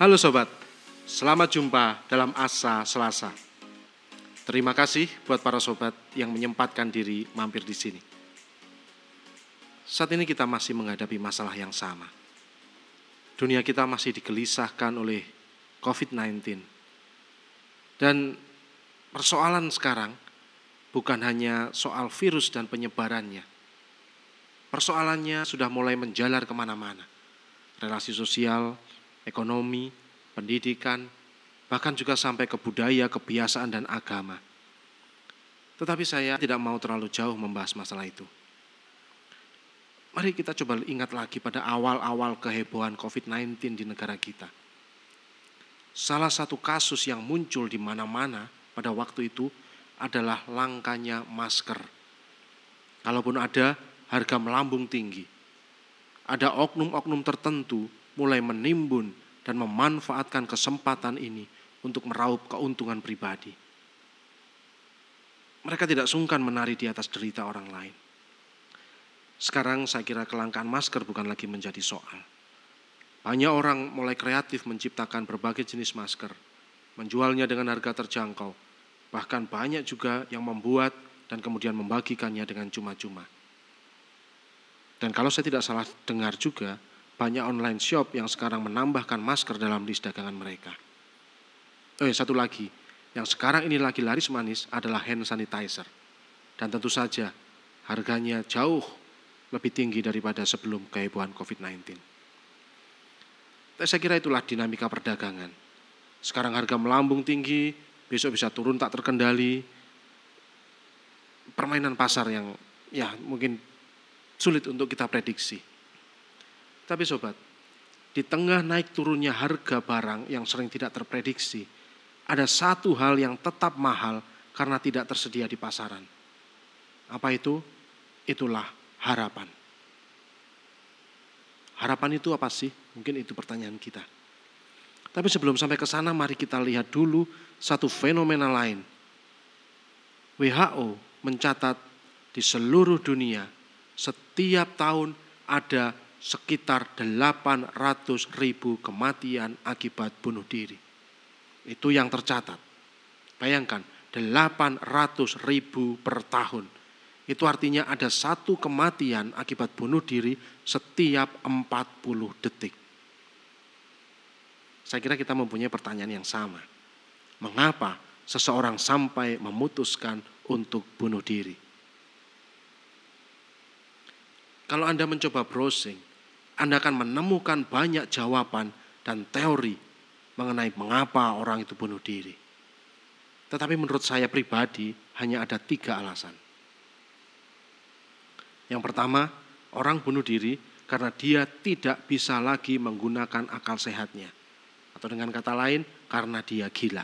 Halo sobat, selamat jumpa dalam Asa Selasa. Terima kasih buat para sobat yang menyempatkan diri mampir di sini. Saat ini kita masih menghadapi masalah yang sama. Dunia kita masih digelisahkan oleh COVID-19. Dan persoalan sekarang bukan hanya soal virus dan penyebarannya. Persoalannya sudah mulai menjalar ke mana-mana. Relasi sosial, ekonomi, pendidikan, bahkan juga sampai ke budaya, kebiasaan, dan agama. Tetapi saya tidak mau terlalu jauh membahas masalah itu. Mari kita coba ingat lagi pada awal-awal kehebohan COVID-19 di negara kita. Salah satu kasus yang muncul di mana-mana pada waktu itu adalah langkanya masker. Kalaupun ada, harga melambung tinggi. Ada oknum-oknum tertentu mulai menimbun dan memanfaatkan kesempatan ini untuk meraup keuntungan pribadi. Mereka tidak sungkan menari di atas derita orang lain. Sekarang saya kira kelangkaan masker bukan lagi menjadi soal. Banyak orang mulai kreatif menciptakan berbagai jenis masker, menjualnya dengan harga terjangkau. Bahkan banyak juga yang membuat dan kemudian membagikannya dengan cuma-cuma. Dan kalau saya tidak salah dengar juga, banyak online shop yang sekarang menambahkan masker dalam list dagangan mereka. Ya, satu lagi, yang sekarang ini lagi laris manis adalah hand sanitizer. Dan tentu saja harganya jauh lebih tinggi daripada sebelum kehebohan COVID-19. Saya kira itulah dinamika perdagangan. Sekarang harga melambung tinggi, besok bisa turun tak terkendali. Permainan pasar yang ya mungkin sulit untuk kita prediksi. Tapi sobat, di tengah naik turunnya harga barang yang sering tidak terprediksi, ada satu hal yang tetap mahal karena tidak tersedia di pasaran. Apa itu? Itulah harapan. Harapan itu apa sih? Mungkin itu pertanyaan kita. Tapi sebelum sampai ke sana, mari kita lihat dulu satu fenomena lain. WHO mencatat di seluruh dunia setiap tahun ada sekitar 800 ribu kematian akibat bunuh diri. Itu yang tercatat. Bayangkan, 800 ribu per tahun. Itu artinya ada satu kematian akibat bunuh diri setiap 40 detik. Saya kira kita mempunyai pertanyaan yang sama. Mengapa seseorang sampai memutuskan untuk bunuh diri? Kalau Anda mencoba browsing, anda akan menemukan banyak jawaban dan teori mengenai mengapa orang itu bunuh diri. Tetapi menurut saya pribadi hanya ada tiga alasan. Yang pertama, orang bunuh diri karena dia tidak bisa lagi menggunakan akal sehatnya. Atau dengan kata lain, karena dia gila.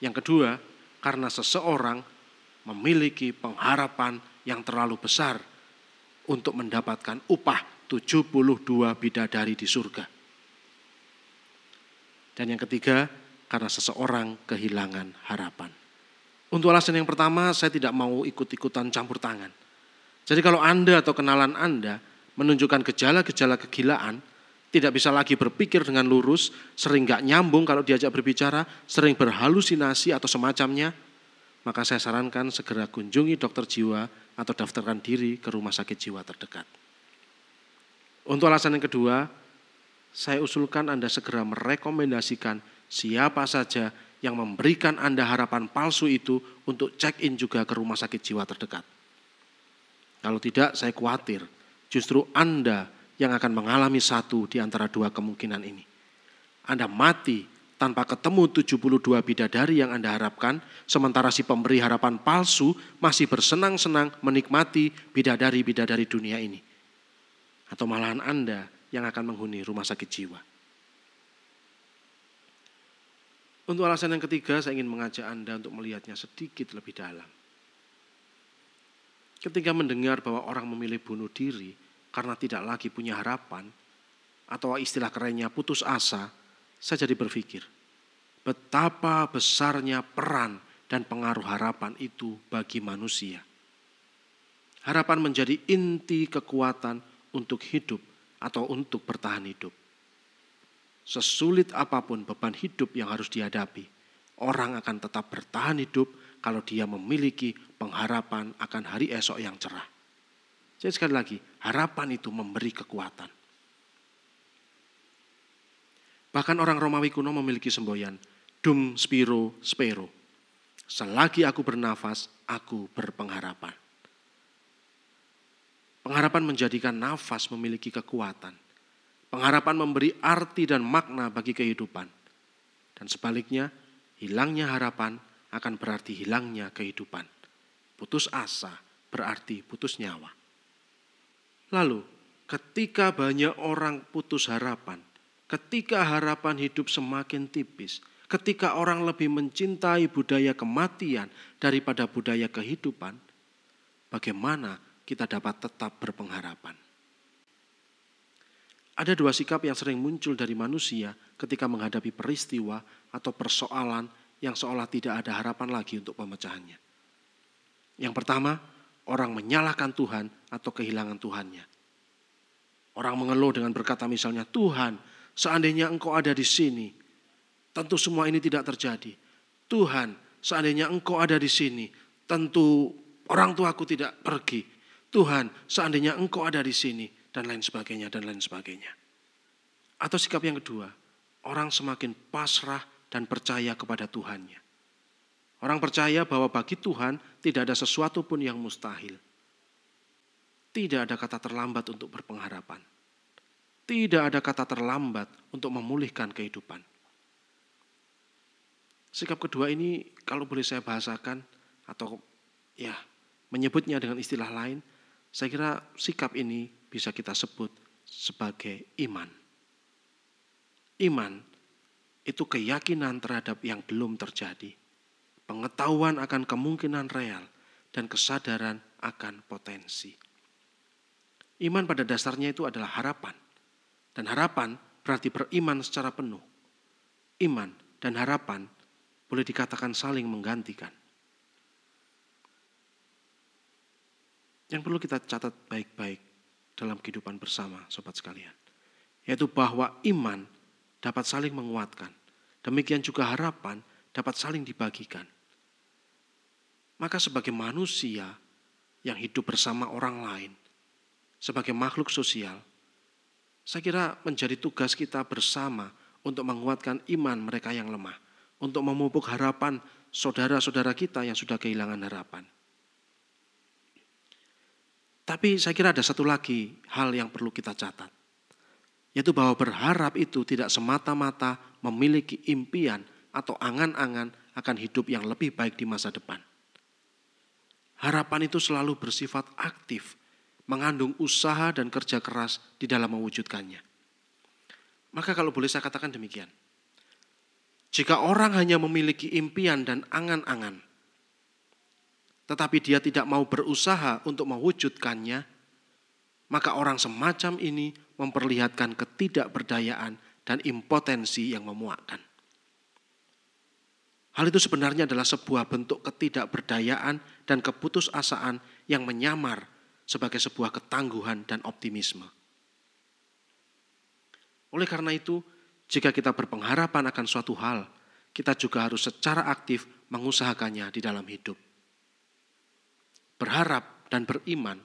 Yang kedua, karena seseorang memiliki pengharapan yang terlalu besar untuk mendapatkan upah 72 bidadari di surga. Dan yang ketiga, karena seseorang kehilangan harapan. Untuk alasan yang pertama, saya tidak mau ikut-ikutan campur tangan. Jadi kalau Anda atau kenalan Anda menunjukkan gejala-gejala kegilaan, tidak bisa lagi berpikir dengan lurus, sering gak nyambung kalau diajak berbicara, sering berhalusinasi atau semacamnya, maka saya sarankan segera kunjungi dokter jiwa atau daftarkan diri ke rumah sakit jiwa terdekat. Untuk alasan yang kedua, saya usulkan Anda segera merekomendasikan siapa saja yang memberikan Anda harapan palsu itu untuk check-in juga ke rumah sakit jiwa terdekat. Kalau tidak, saya khawatir justru Anda yang akan mengalami satu di antara dua kemungkinan ini. Anda mati tanpa ketemu 72 bidadari yang Anda harapkan, sementara si pemberi harapan palsu masih bersenang-senang menikmati bidadari-bidadari dunia ini atau malahan Anda yang akan menghuni rumah sakit jiwa. Untuk alasan yang ketiga, saya ingin mengajak Anda untuk melihatnya sedikit lebih dalam. Ketika mendengar bahwa orang memilih bunuh diri karena tidak lagi punya harapan, atau istilah kerennya putus asa, saya jadi berpikir, betapa besarnya peran dan pengaruh harapan itu bagi manusia. Harapan menjadi inti kekuatan untuk hidup atau untuk bertahan hidup. sesulit apa pun beban hidup yang harus dihadapi, orang akan tetap bertahan hidup kalau dia memiliki pengharapan akan hari esok yang cerah. Jadi sekali lagi, harapan itu memberi kekuatan. Bahkan orang Romawi kuno memiliki semboyan, dum spiro spero. Selagi aku bernafas, aku berpengharapan. Pengharapan menjadikan nafas memiliki kekuatan. Pengharapan memberi arti dan makna bagi kehidupan. Dan sebaliknya, hilangnya harapan akan berarti hilangnya kehidupan. Putus asa berarti putus nyawa. Lalu, ketika banyak orang putus harapan, ketika harapan hidup semakin tipis, ketika orang lebih mencintai budaya kematian daripada budaya kehidupan, bagaimana kita dapat tetap berpengharapan. Ada dua sikap yang sering muncul dari manusia ketika menghadapi peristiwa atau persoalan yang seolah tidak ada harapan lagi untuk pemecahannya. Yang pertama, orang menyalahkan Tuhan atau kehilangan Tuhannya. Orang mengeluh dengan berkata misalnya, Tuhan, seandainya engkau ada di sini, tentu semua ini tidak terjadi. Tuhan, seandainya engkau ada di sini, tentu orang tuaku tidak pergi. Tuhan, seandainya engkau ada di sini, dan lain sebagainya, dan lain sebagainya. Atau sikap yang kedua, orang semakin pasrah dan percaya kepada Tuhannya. Orang percaya bahwa bagi Tuhan tidak ada sesuatu pun yang mustahil. Tidak ada kata terlambat untuk berpengharapan. Tidak ada kata terlambat untuk memulihkan kehidupan. Sikap kedua ini kalau boleh saya bahasakan atau ya menyebutnya dengan istilah lain, saya kira sikap ini bisa kita sebut sebagai iman. Iman itu keyakinan terhadap yang belum terjadi, pengetahuan akan kemungkinan real, dan kesadaran akan potensi. Iman pada dasarnya itu adalah harapan, dan harapan berarti beriman secara penuh. Iman dan harapan boleh dikatakan saling menggantikan. Yang perlu kita catat baik-baik dalam kehidupan bersama, sobat sekalian, yaitu bahwa iman dapat saling menguatkan. Demikian juga harapan dapat saling dibagikan. Maka sebagai manusia yang hidup bersama orang lain, sebagai makhluk sosial, saya kira menjadi tugas kita bersama untuk menguatkan iman mereka yang lemah, untuk memupuk harapan saudara-saudara kita yang sudah kehilangan harapan. Tapi saya kira ada satu lagi hal yang perlu kita catat. Yaitu bahwa berharap itu tidak semata-mata memiliki impian atau angan-angan akan hidup yang lebih baik di masa depan. Harapan itu selalu bersifat aktif, mengandung usaha dan kerja keras di dalam mewujudkannya. Maka kalau boleh saya katakan demikian. Jika orang hanya memiliki impian dan angan-angan, tetapi dia tidak mau berusaha untuk mewujudkannya, maka orang semacam ini memperlihatkan ketidakberdayaan dan impotensi yang memuakkan. Hal itu sebenarnya adalah sebuah bentuk ketidakberdayaan dan keputusasaan yang menyamar sebagai sebuah ketangguhan dan optimisme. Oleh karena itu, jika kita berpengharapan akan suatu hal, kita juga harus secara aktif mengusahakannya di dalam hidup. Berharap dan beriman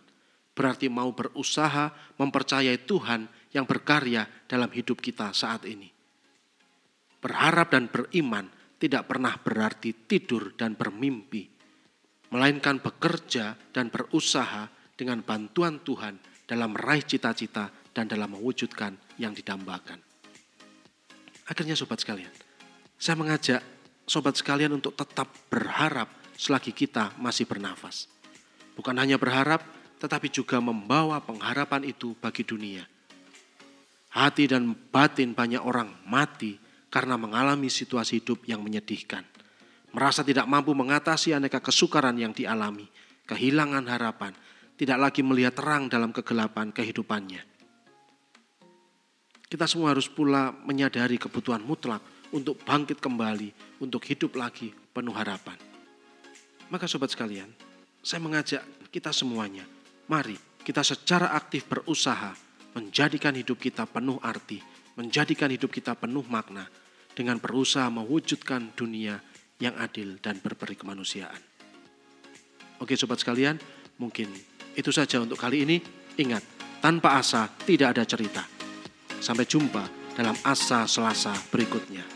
berarti mau berusaha mempercayai Tuhan yang berkarya dalam hidup kita saat ini. Berharap dan beriman tidak pernah berarti tidur dan bermimpi, melainkan bekerja dan berusaha dengan bantuan Tuhan dalam meraih cita-cita dan dalam mewujudkan yang didambakan. Akhirnya sobat sekalian, saya mengajak sobat sekalian untuk tetap berharap selagi kita masih bernafas. Bukan hanya berharap, tetapi juga membawa pengharapan itu bagi dunia. Hati dan batin banyak orang mati karena mengalami situasi hidup yang menyedihkan. Merasa tidak mampu mengatasi aneka kesukaran yang dialami, kehilangan harapan, tidak lagi melihat terang dalam kegelapan kehidupannya. Kita semua harus pula menyadari kebutuhan mutlak untuk bangkit kembali, untuk hidup lagi penuh harapan. Maka sobat sekalian, saya mengajak kita semuanya, mari kita secara aktif berusaha menjadikan hidup kita penuh arti, menjadikan hidup kita penuh makna dengan berusaha mewujudkan dunia yang adil dan berberi kemanusiaan. Oke sobat sekalian, mungkin itu saja untuk kali ini. Ingat, tanpa asa tidak ada cerita. Sampai jumpa dalam asa selasa berikutnya.